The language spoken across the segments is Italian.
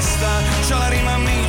testa, c'ho la rima mia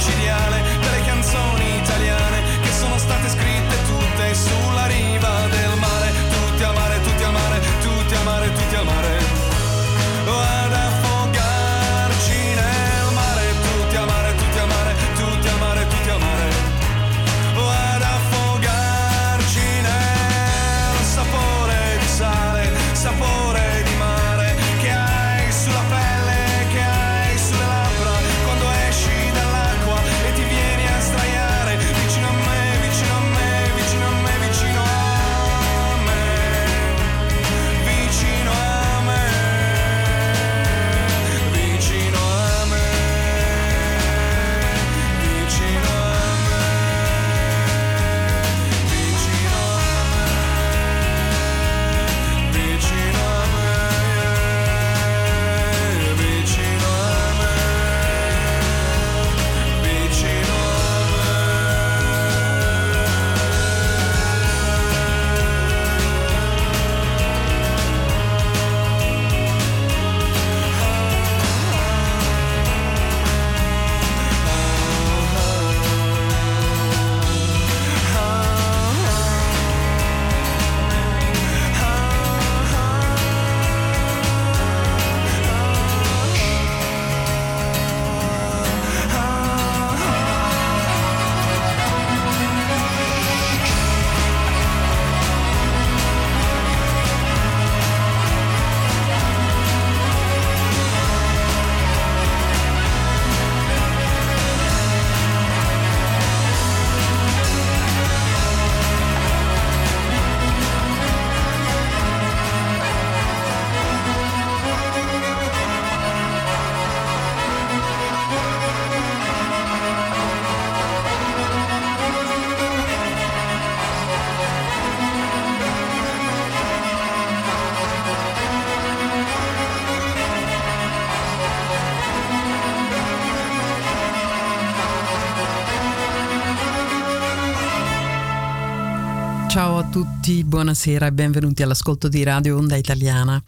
Ciao a tutti, buonasera e benvenuti all'ascolto di Radio Onda Italiana.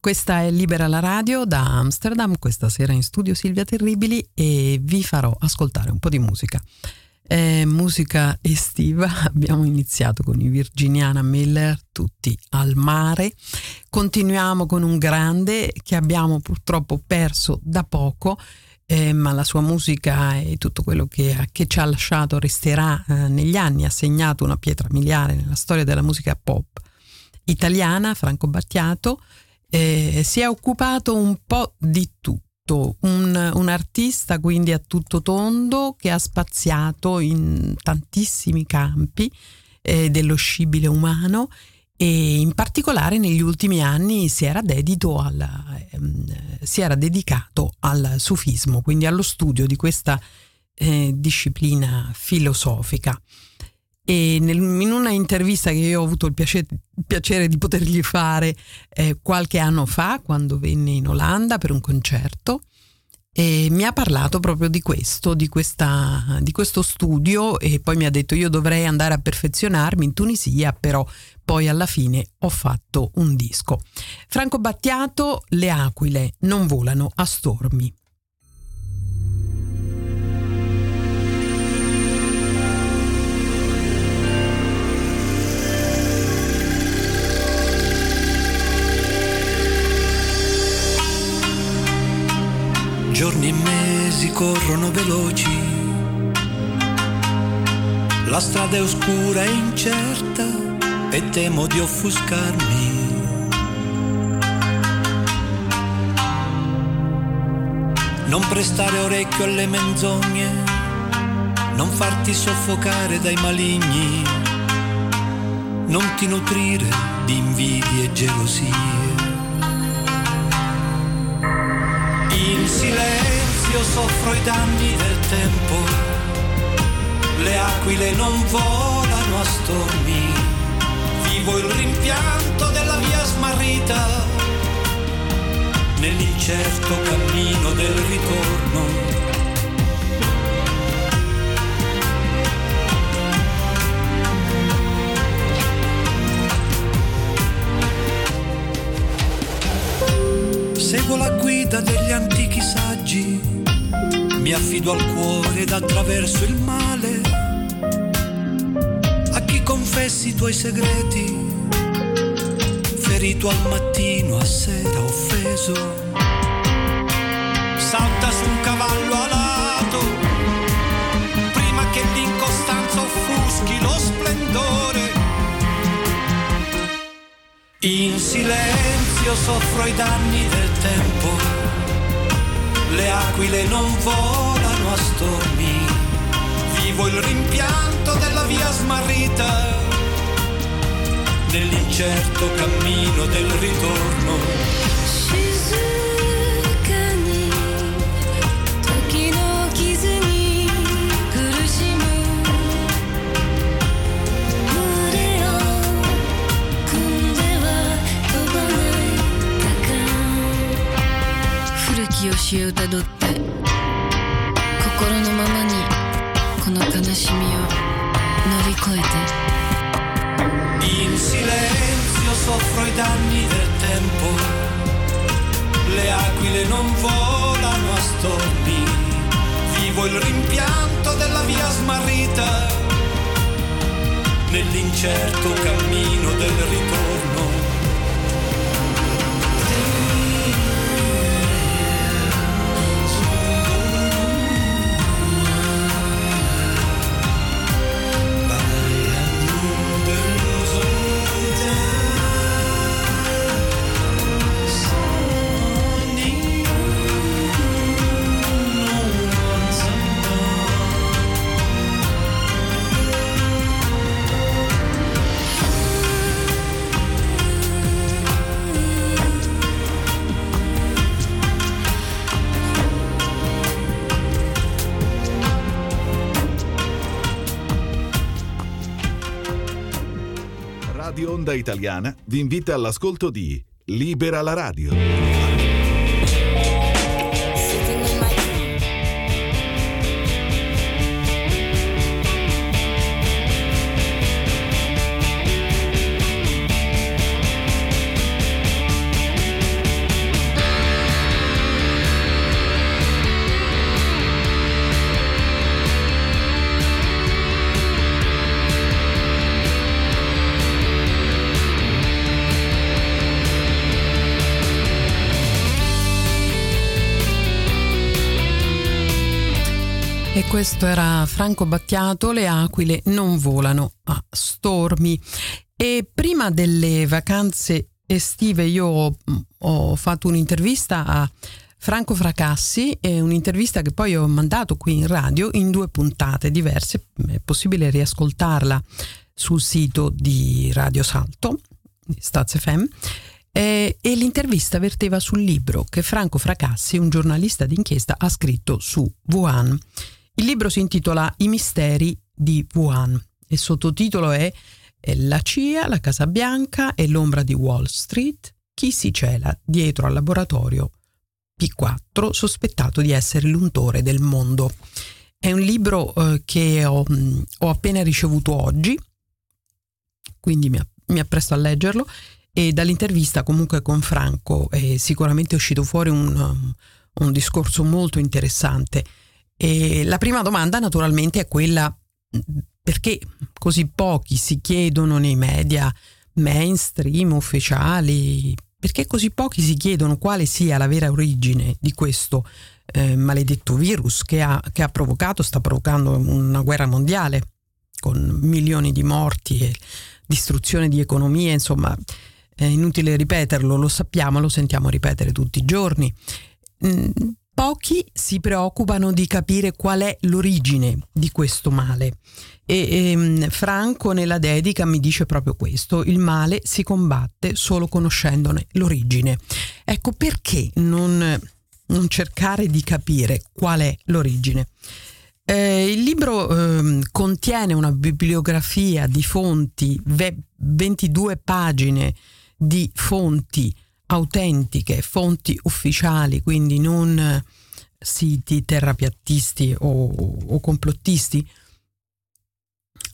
Questa è Libera la Radio da Amsterdam, questa sera in studio Silvia Terribili e vi farò ascoltare un po' di musica. È musica estiva, abbiamo iniziato con i Virginiana Miller, tutti al mare, continuiamo con un grande che abbiamo purtroppo perso da poco, eh, ma la sua musica e tutto quello che, che ci ha lasciato resterà eh, negli anni, ha segnato una pietra miliare nella storia della musica pop italiana, Franco Battiato, eh, si è occupato un po' di tutto. Un, un, artista quindi a tutto tondo che ha spaziato in tantissimi campi eh, dello scibile umano e in particolare negli ultimi anni si era, al, ehm, si era dedicato al sufismo, quindi allo studio di questa eh, disciplina filosofica. E nel, in una intervista che io ho avuto il piacere, piacere di potergli fare eh, qualche anno fa, quando venne in Olanda per un concerto, e mi ha parlato proprio di questo, di, questa, di questo studio e poi mi ha detto io dovrei andare a perfezionarmi in Tunisia, però poi alla fine ho fatto un disco. Franco Battiato, Le aquile non volano a stormi. Giorni e mesi corrono veloci, la strada è oscura e incerta e temo di offuscarmi. Non prestare orecchio alle menzogne, non farti soffocare dai maligni, non ti nutrire di invidie e gelosie silenzio soffro i danni del tempo, le aquile non volano a stormi, vivo il rimpianto della via smarrita, nell'incerto cammino del ritorno. Seguo la guida degli antichi saggi, mi affido al cuore ed attraverso il male. A chi confessi i tuoi segreti, ferito al mattino, a sera offeso. Salta su un cavallo alato, prima che l'incostanza offuschi lo splendore. In silenzio soffro i danni del tempo, le aquile non volano a stormi, vivo il rimpianto della via smarrita, nell'incerto cammino del ritorno. 詩をたどって心のままにこの悲しみを乗り越えて In silenzio soffro i danni del tempo, le aquile non volano a stormi, vivo il rimpianto della via smarrita, nell'incerto cammino del ritorno Italiana vi invita all'ascolto di Libera la radio. Questo era Franco Battiato, Le aquile non volano a stormi. E prima delle vacanze estive io ho, ho fatto un'intervista a Franco Fracassi, è un'intervista che poi ho mandato qui in radio in due puntate diverse, è possibile riascoltarla sul sito di Radio Salto, di Staz FM, e, l'intervista verteva sul libro che Franco Fracassi, un giornalista d'inchiesta, ha scritto su Wuhan. Il libro si intitola I misteri di Wuhan. Il sottotitolo è La CIA, la Casa Bianca e l'ombra di Wall Street, chi si cela dietro al laboratorio P4 sospettato di essere l'untore del mondo. È un libro eh, che ho, mh, ho, appena ricevuto oggi, quindi mi, mi, appresto a leggerlo e dall'intervista comunque con Franco è sicuramente uscito fuori un, um, un discorso molto interessante e la prima domanda naturalmente è quella perché così pochi si chiedono nei media mainstream, ufficiali, perché così pochi si chiedono quale sia la vera origine di questo eh, maledetto virus che ha, che ha provocato, sta provocando una guerra mondiale con milioni di morti e distruzione di economie, insomma è inutile ripeterlo, lo sappiamo, lo sentiamo ripetere tutti i giorni. Mm, Pochi si preoccupano di capire qual è l'origine di questo male. E, ehm, Franco nella dedica mi dice proprio questo, il male si combatte solo conoscendone l'origine. Ecco perché non, non cercare di capire qual è l'origine. Eh, il libro eh, contiene una bibliografia di fonti, 22 pagine di fonti autentiche, fonti ufficiali, quindi non eh, siti terrapiattisti o, o complottisti.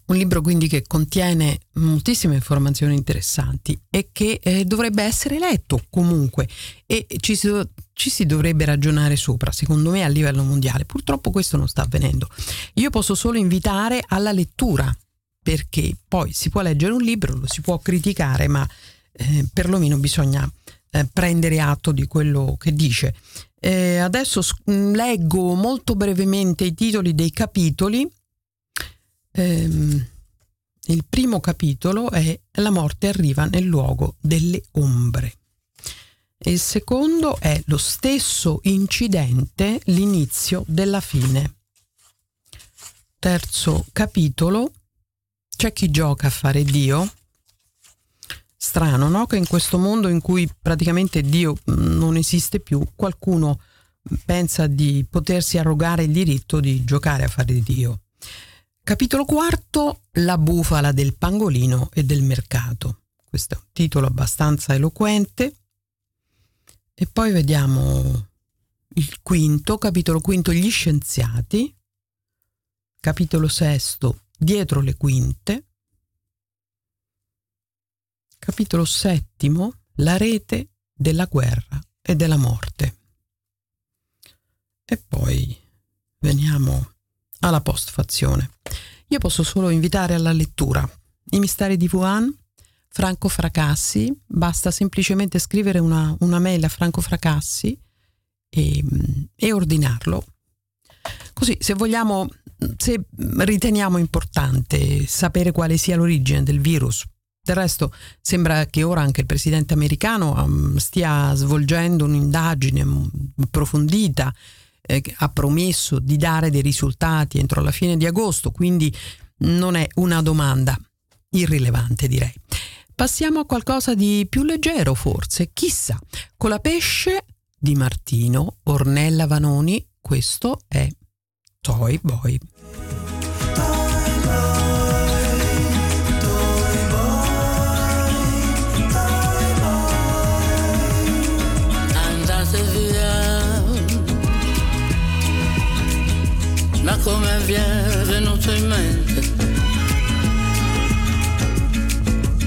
Un libro quindi che contiene moltissime informazioni interessanti e che eh, dovrebbe essere letto comunque e ci si, ci si dovrebbe ragionare sopra, secondo me a livello mondiale. Purtroppo questo non sta avvenendo. Io posso solo invitare alla lettura perché poi si può leggere un libro, lo si può criticare, ma eh, perlomeno bisogna eh, prendere atto di quello che dice. Eh, adesso mm, leggo molto brevemente i titoli dei capitoli. Eh, il primo capitolo è La morte arriva nel luogo delle ombre. Il secondo è lo stesso incidente, l'inizio della fine. Terzo capitolo, c'è chi gioca a fare Dio strano, no? Che in questo mondo in cui praticamente Dio mm, non esiste più, qualcuno pensa di potersi arrogare il diritto di giocare a fare Dio. Capitolo quarto, La bufala del pangolino e del mercato. Questo è un titolo abbastanza eloquente. E poi vediamo il quinto, capitolo quinto, Gli scienziati. Capitolo sesto, Dietro le quinte. Capitolo settimo, la rete della guerra e della morte. E poi veniamo alla postfazione. Io posso solo invitare alla lettura I misteri di Wuhan, Franco Fracassi, basta semplicemente scrivere una, una mail a Franco Fracassi e, e ordinarlo. Così, se vogliamo, se riteniamo importante sapere quale sia l'origine del virus, del resto sembra che ora anche il presidente americano um, stia svolgendo un'indagine approfondita, eh, ha promesso di dare dei risultati entro la fine di agosto, quindi non è una domanda irrilevante direi. Passiamo a qualcosa di più leggero forse, chissà, con la pesce di Martino Ornella Vanoni, questo è Toy Boy. Come vi è venuto in mente?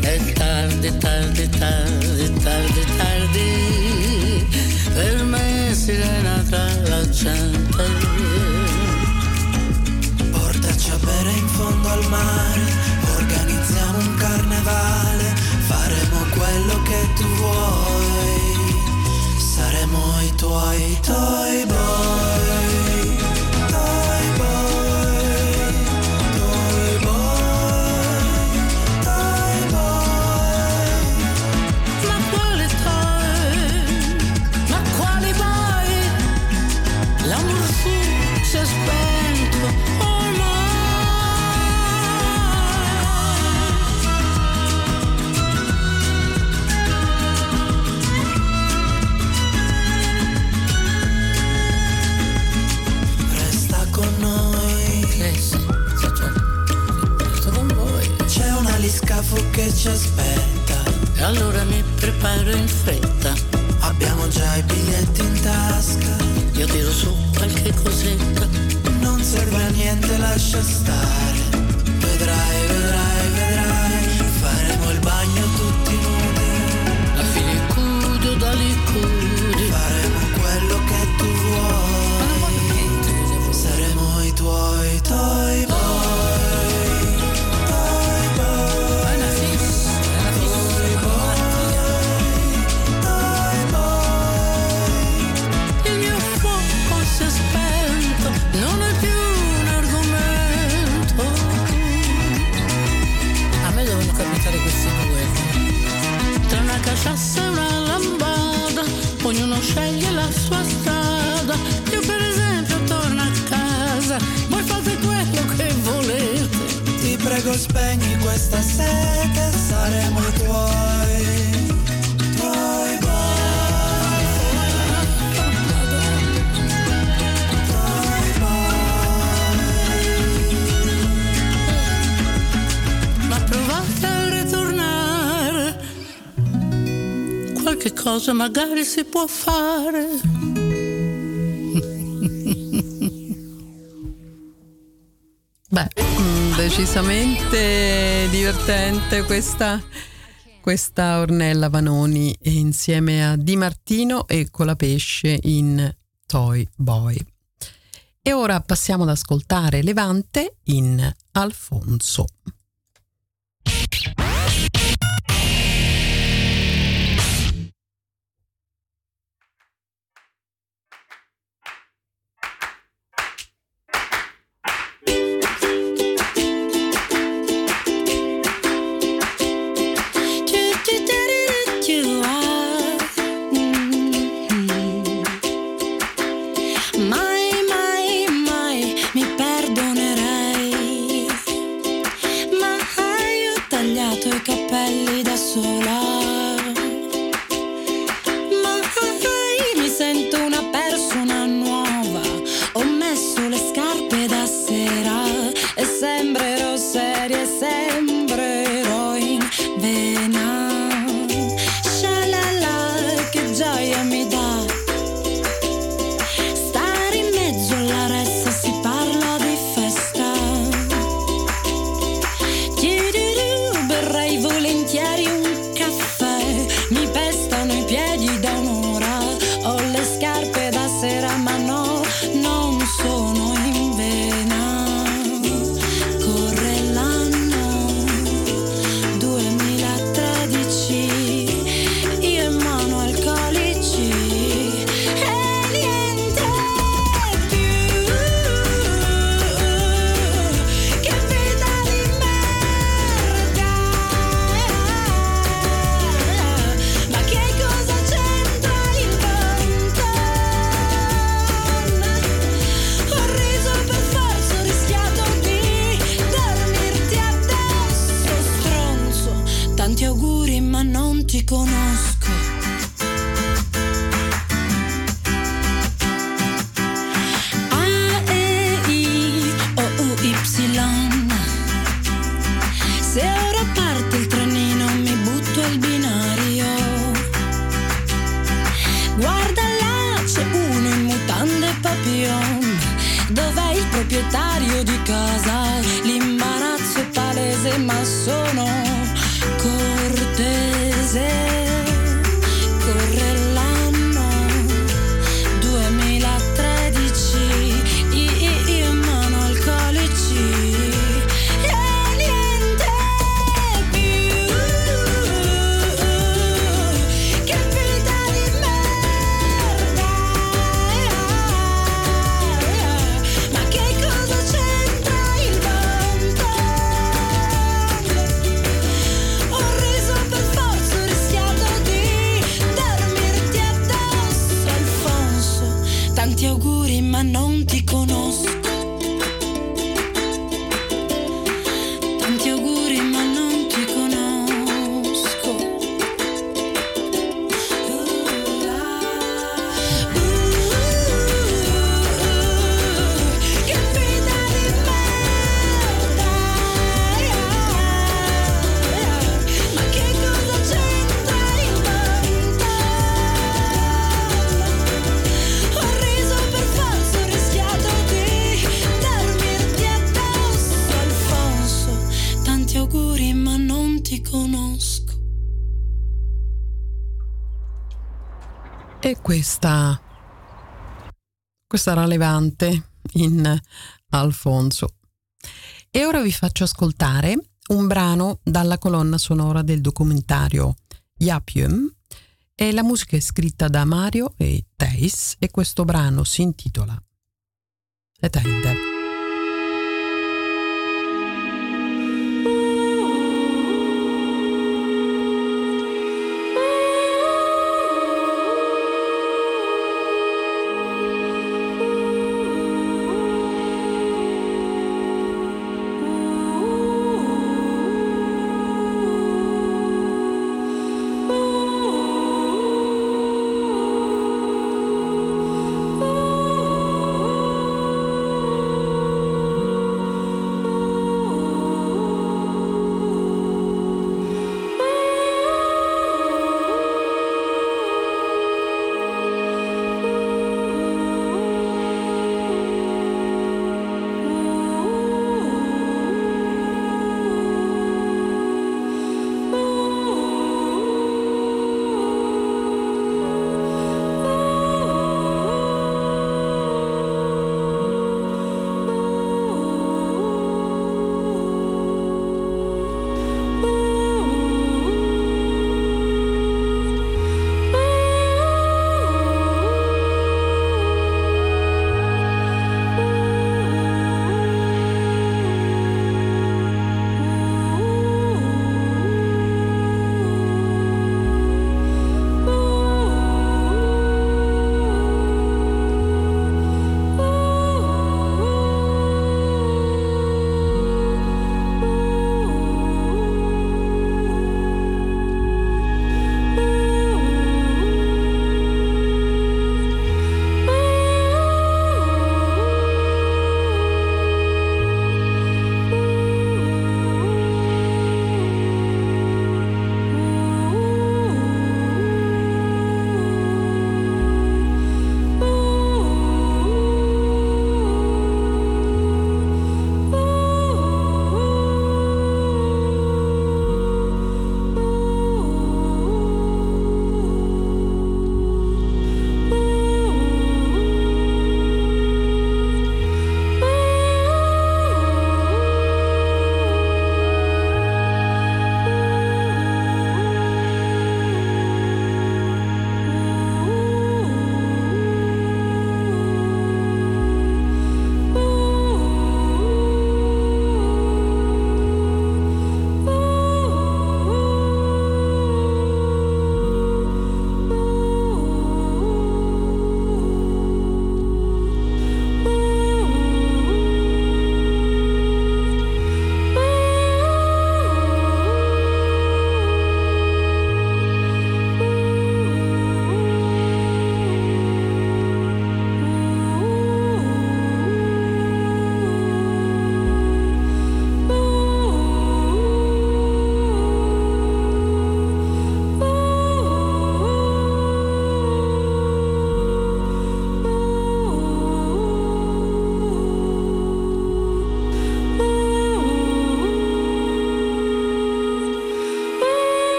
È tardi, tardi, tardi, tardi, tardi, per me sirena tra la gente. Portaci a bere in fondo al mare, organizziamo un carnevale, faremo quello che tu vuoi, saremo i tuoi, tuoi spegni questa sete saremo tuoi, tuoi Ma provate a ritornare, qualche cosa magari si può fare. Beh, decisamente divertente questa, questa Ornella Vanoni insieme a Di Martino e Colapesce in Toy Boy. E ora passiamo ad ascoltare Levante in Alfonso. that you questa, questa era Levante in Alfonso. E ora vi faccio ascoltare un brano dalla colonna sonora del documentario Yapium e la musica è scritta da Mario e Teis e questo brano si intitola Etende.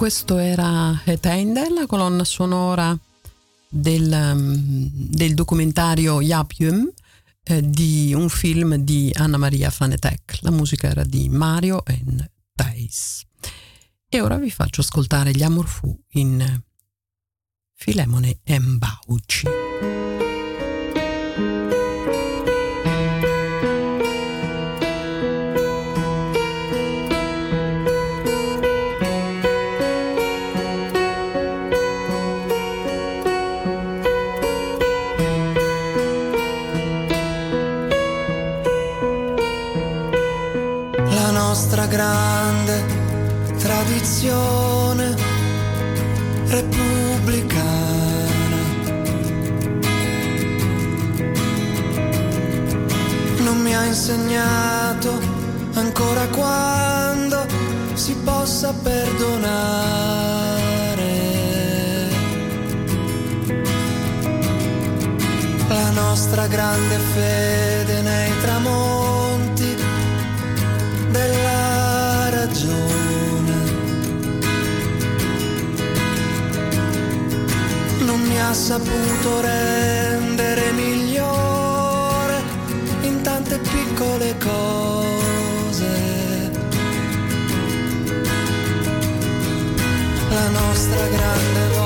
questo era Het Einde, la colonna sonora del, mm, del documentario Jaap eh, di un film di Anna Maria Fanetek. La musica era di Mario N. Thais. E ora vi faccio ascoltare gli Amorfu in Filemone Mbauci. grande tradizione repubblicana. Non mi ha insegnato ancora quando si possa perdonare. La nostra grande fede nei tramonti ha saputo rendere migliore in tante piccole cose. La nostra grande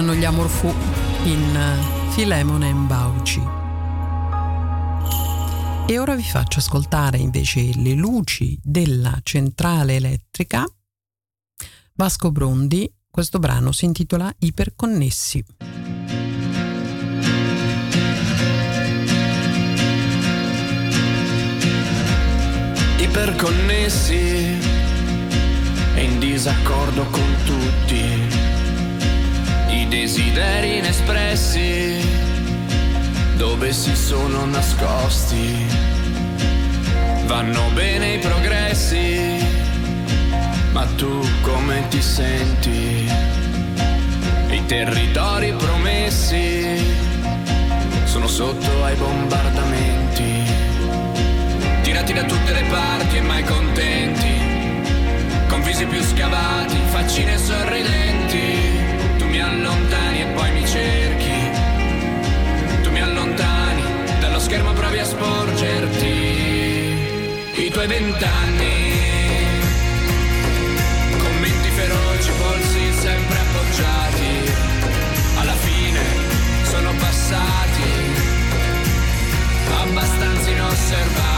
erano gli Amorfù in Filemone e Bauci. E ora vi faccio ascoltare invece le luci della centrale elettrica. Vasco Brondi, questo brano si intitola Iperconnessi. Iperconnessi e in disaccordo con tutti desideri inespressi dove si sono nascosti. Vanno bene i progressi, ma tu come ti senti? I territori promessi sono sotto ai bombardamenti, tirati da tutte le parti e mai contenti, con visi più scavati, faccine sorridenti cerchi. Tu mi allontani, dallo schermo provi a sporgerti. I tuoi vent'anni. Commenti feroci, polsi sempre appoggiati. Alla fine sono passati, abbastanza inosservati.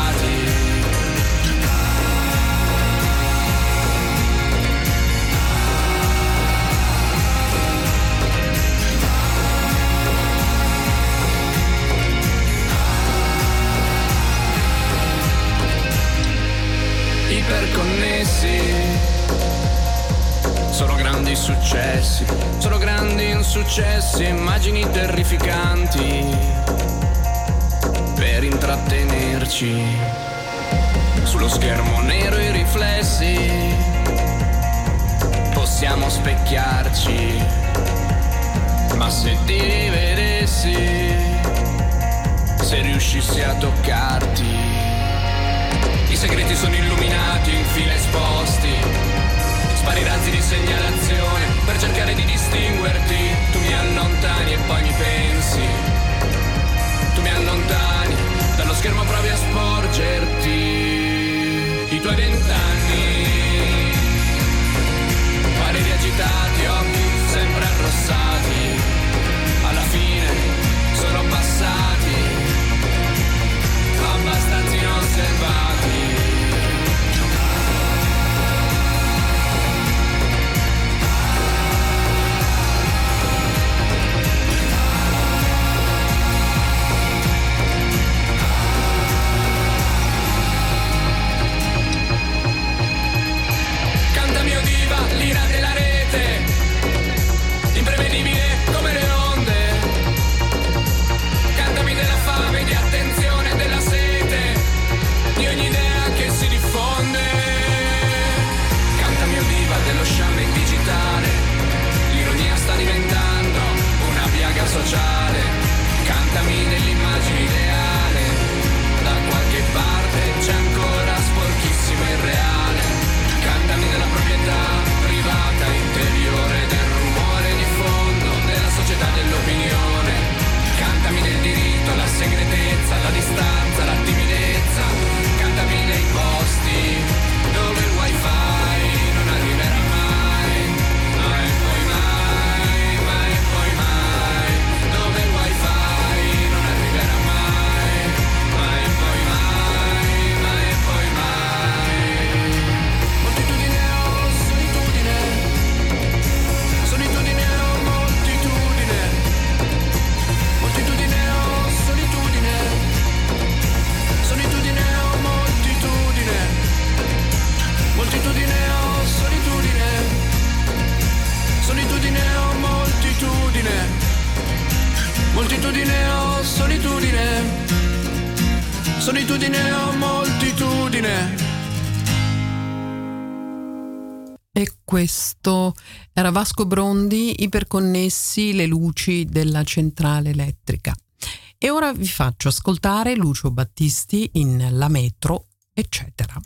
Iperconnessi. Sono grandi successi, sono grandi insuccessi, immagini terrificanti per intrattenerci. Sullo schermo nero i riflessi, possiamo specchiarci, ma se ti rivedessi, se riuscissi a toccarti i segreti sono illuminati in fila esposti. Spari razzi di segnalazione per cercare di distinguerti. Tu mi allontani e poi mi pensi. Tu mi allontani, dallo schermo provi a sporgerti. I tuoi vent'anni. Pareri agitati, occhi sempre arrossati. Alla fine sono passati abbastanza inosservati Vasco Brondi, iperconnessi le luci della centrale elettrica. E ora vi faccio ascoltare Lucio Battisti in La Metro, eccetera.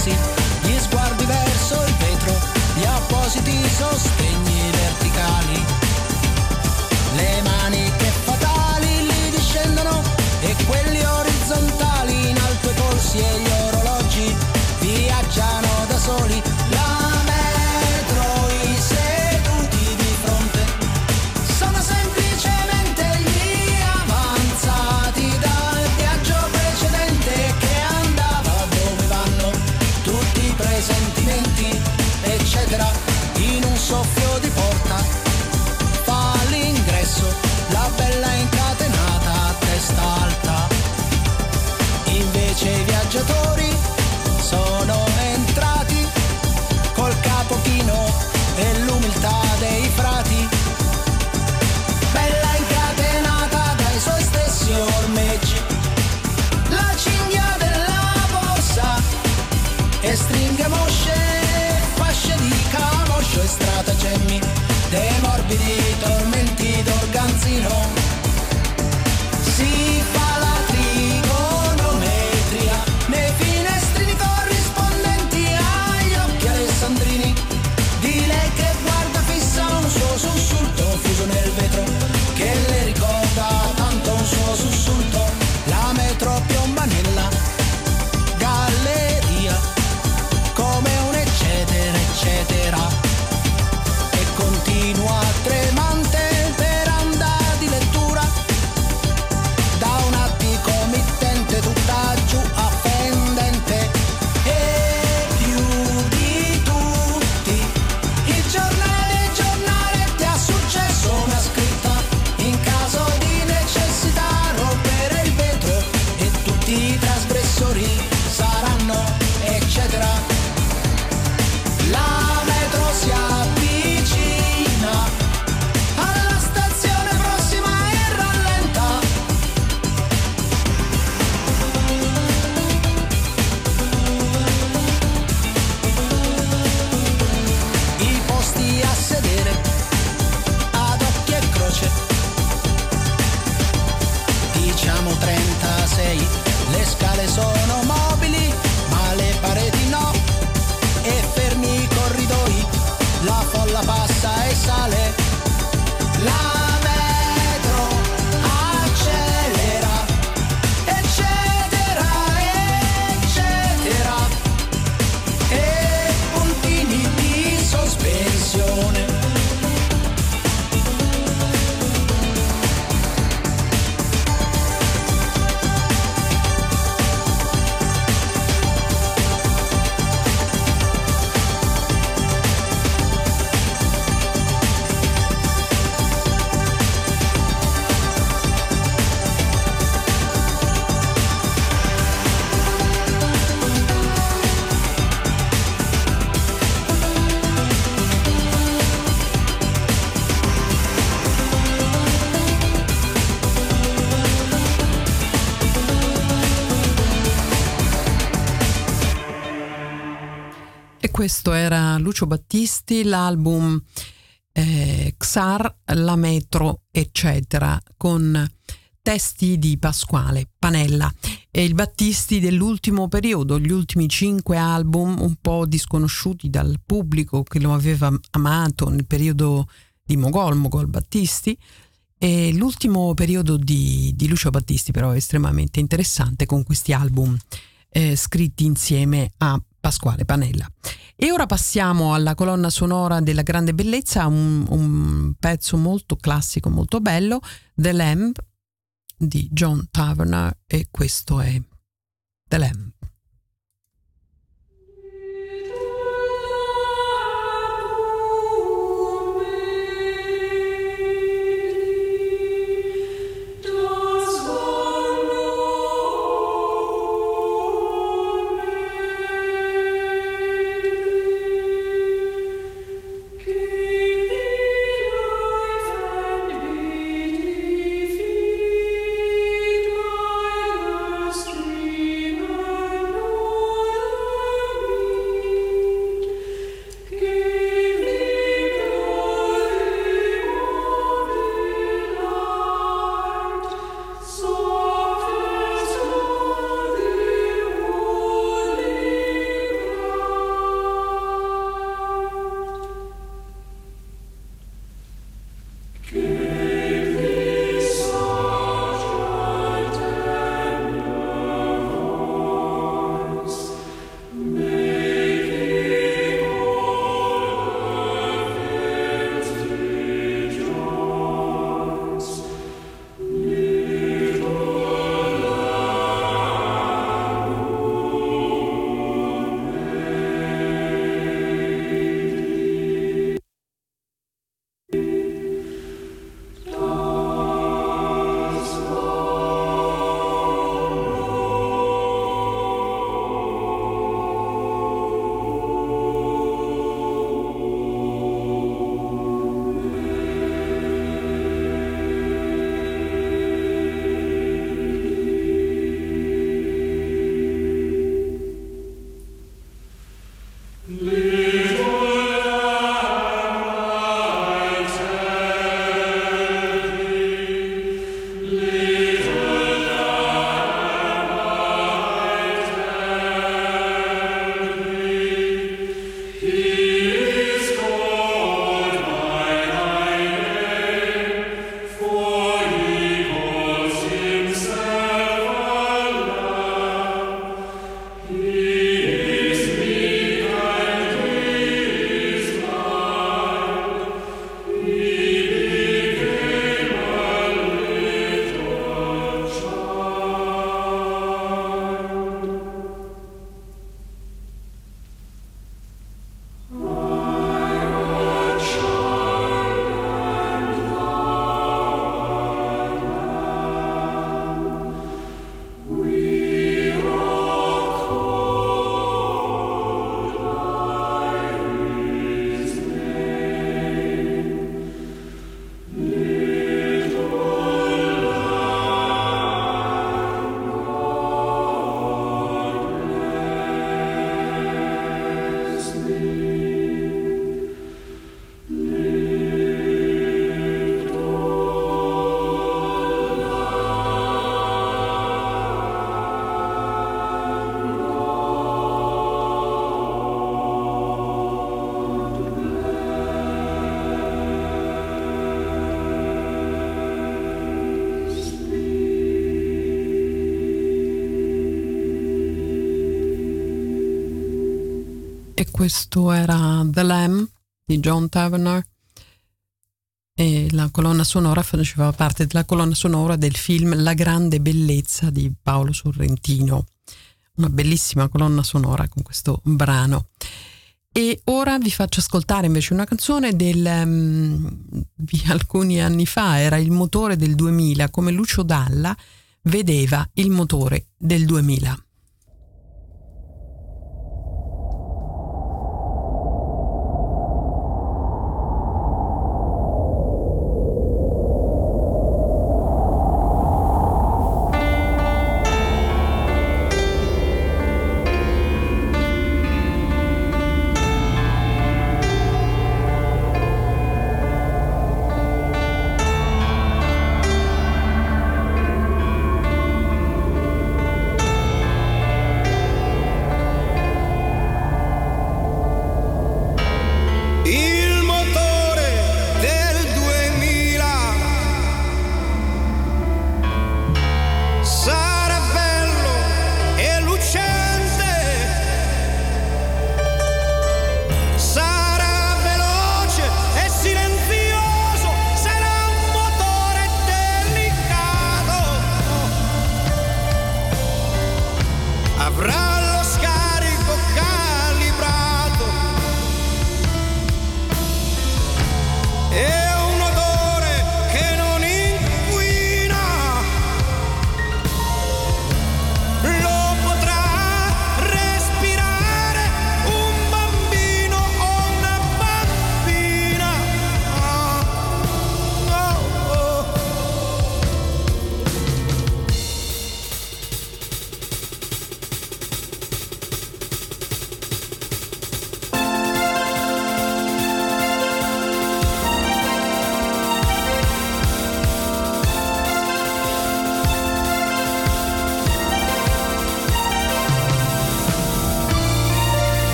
Riflessi, gli sguardi verso il vetro, gli appositi sostegni verticali. Le maniche fatali lì discendono e quelli orizzontali in alto i polsi e gli questo era Lucio Battisti, l'album eh, Xar, La Metro, eccetera, con testi di Pasquale Panella e il Battisti dell'ultimo periodo, gli ultimi cinque album un po' disconosciuti dal pubblico che lo aveva amato nel periodo di Mogol, Mogol Battisti. E l'ultimo periodo di, di Lucio Battisti però è estremamente interessante con questi album eh, scritti insieme a Pasquale Panella. E ora passiamo alla colonna sonora della grande bellezza, un, un pezzo molto classico, molto bello, The Lamb di John Taverner e questo è The Lamb. E questo era The Lamb di John Taverner e la colonna sonora faceva parte della colonna sonora del film La grande bellezza di Paolo Sorrentino. Una bellissima colonna sonora con questo brano. E ora vi faccio ascoltare invece una canzone del, um, di alcuni anni fa, era il motore del 2000, come Lucio Dalla vedeva il motore del 2000.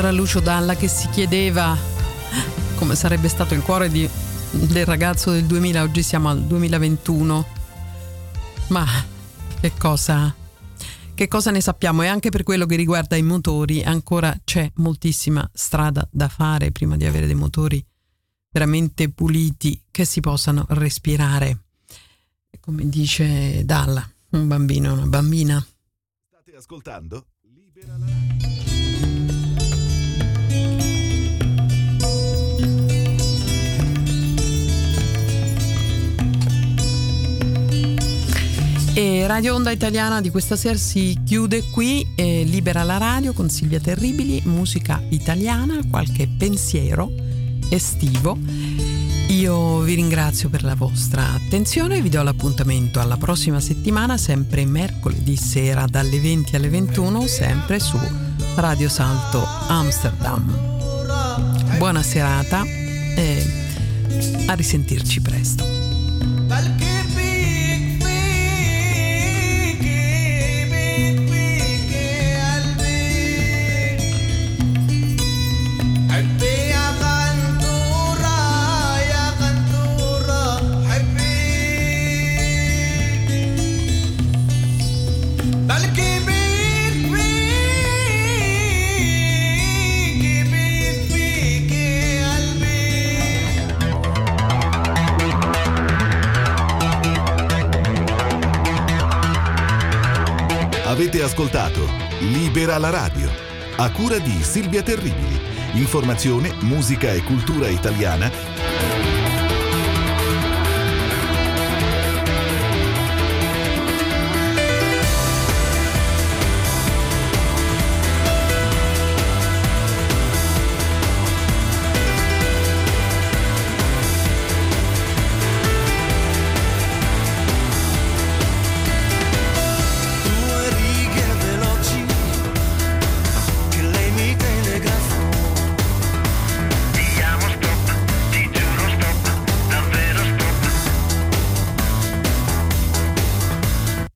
Era Lucio Dalla che si chiedeva come sarebbe stato il cuore di, del ragazzo del 2000, oggi siamo al 2021. Ma che cosa, che cosa ne sappiamo? E anche per quello che riguarda i motori, ancora c'è moltissima strada da fare prima di avere dei motori veramente puliti che si possano respirare. Come dice Dalla, un bambino, una bambina ascoltando Libera la. E Radio Onda Italiana di questa sera si chiude qui, eh, libera la radio con Silvia Terribili, musica italiana, qualche pensiero estivo. Io vi ringrazio per la vostra attenzione e vi do l'appuntamento alla prossima settimana, sempre mercoledì sera dalle 20 alle 21, sempre su Radio Salto Amsterdam. Buona serata e a risentirci presto. Libera la radio, a cura di Silvia Terribili. Informazione, musica e cultura italiana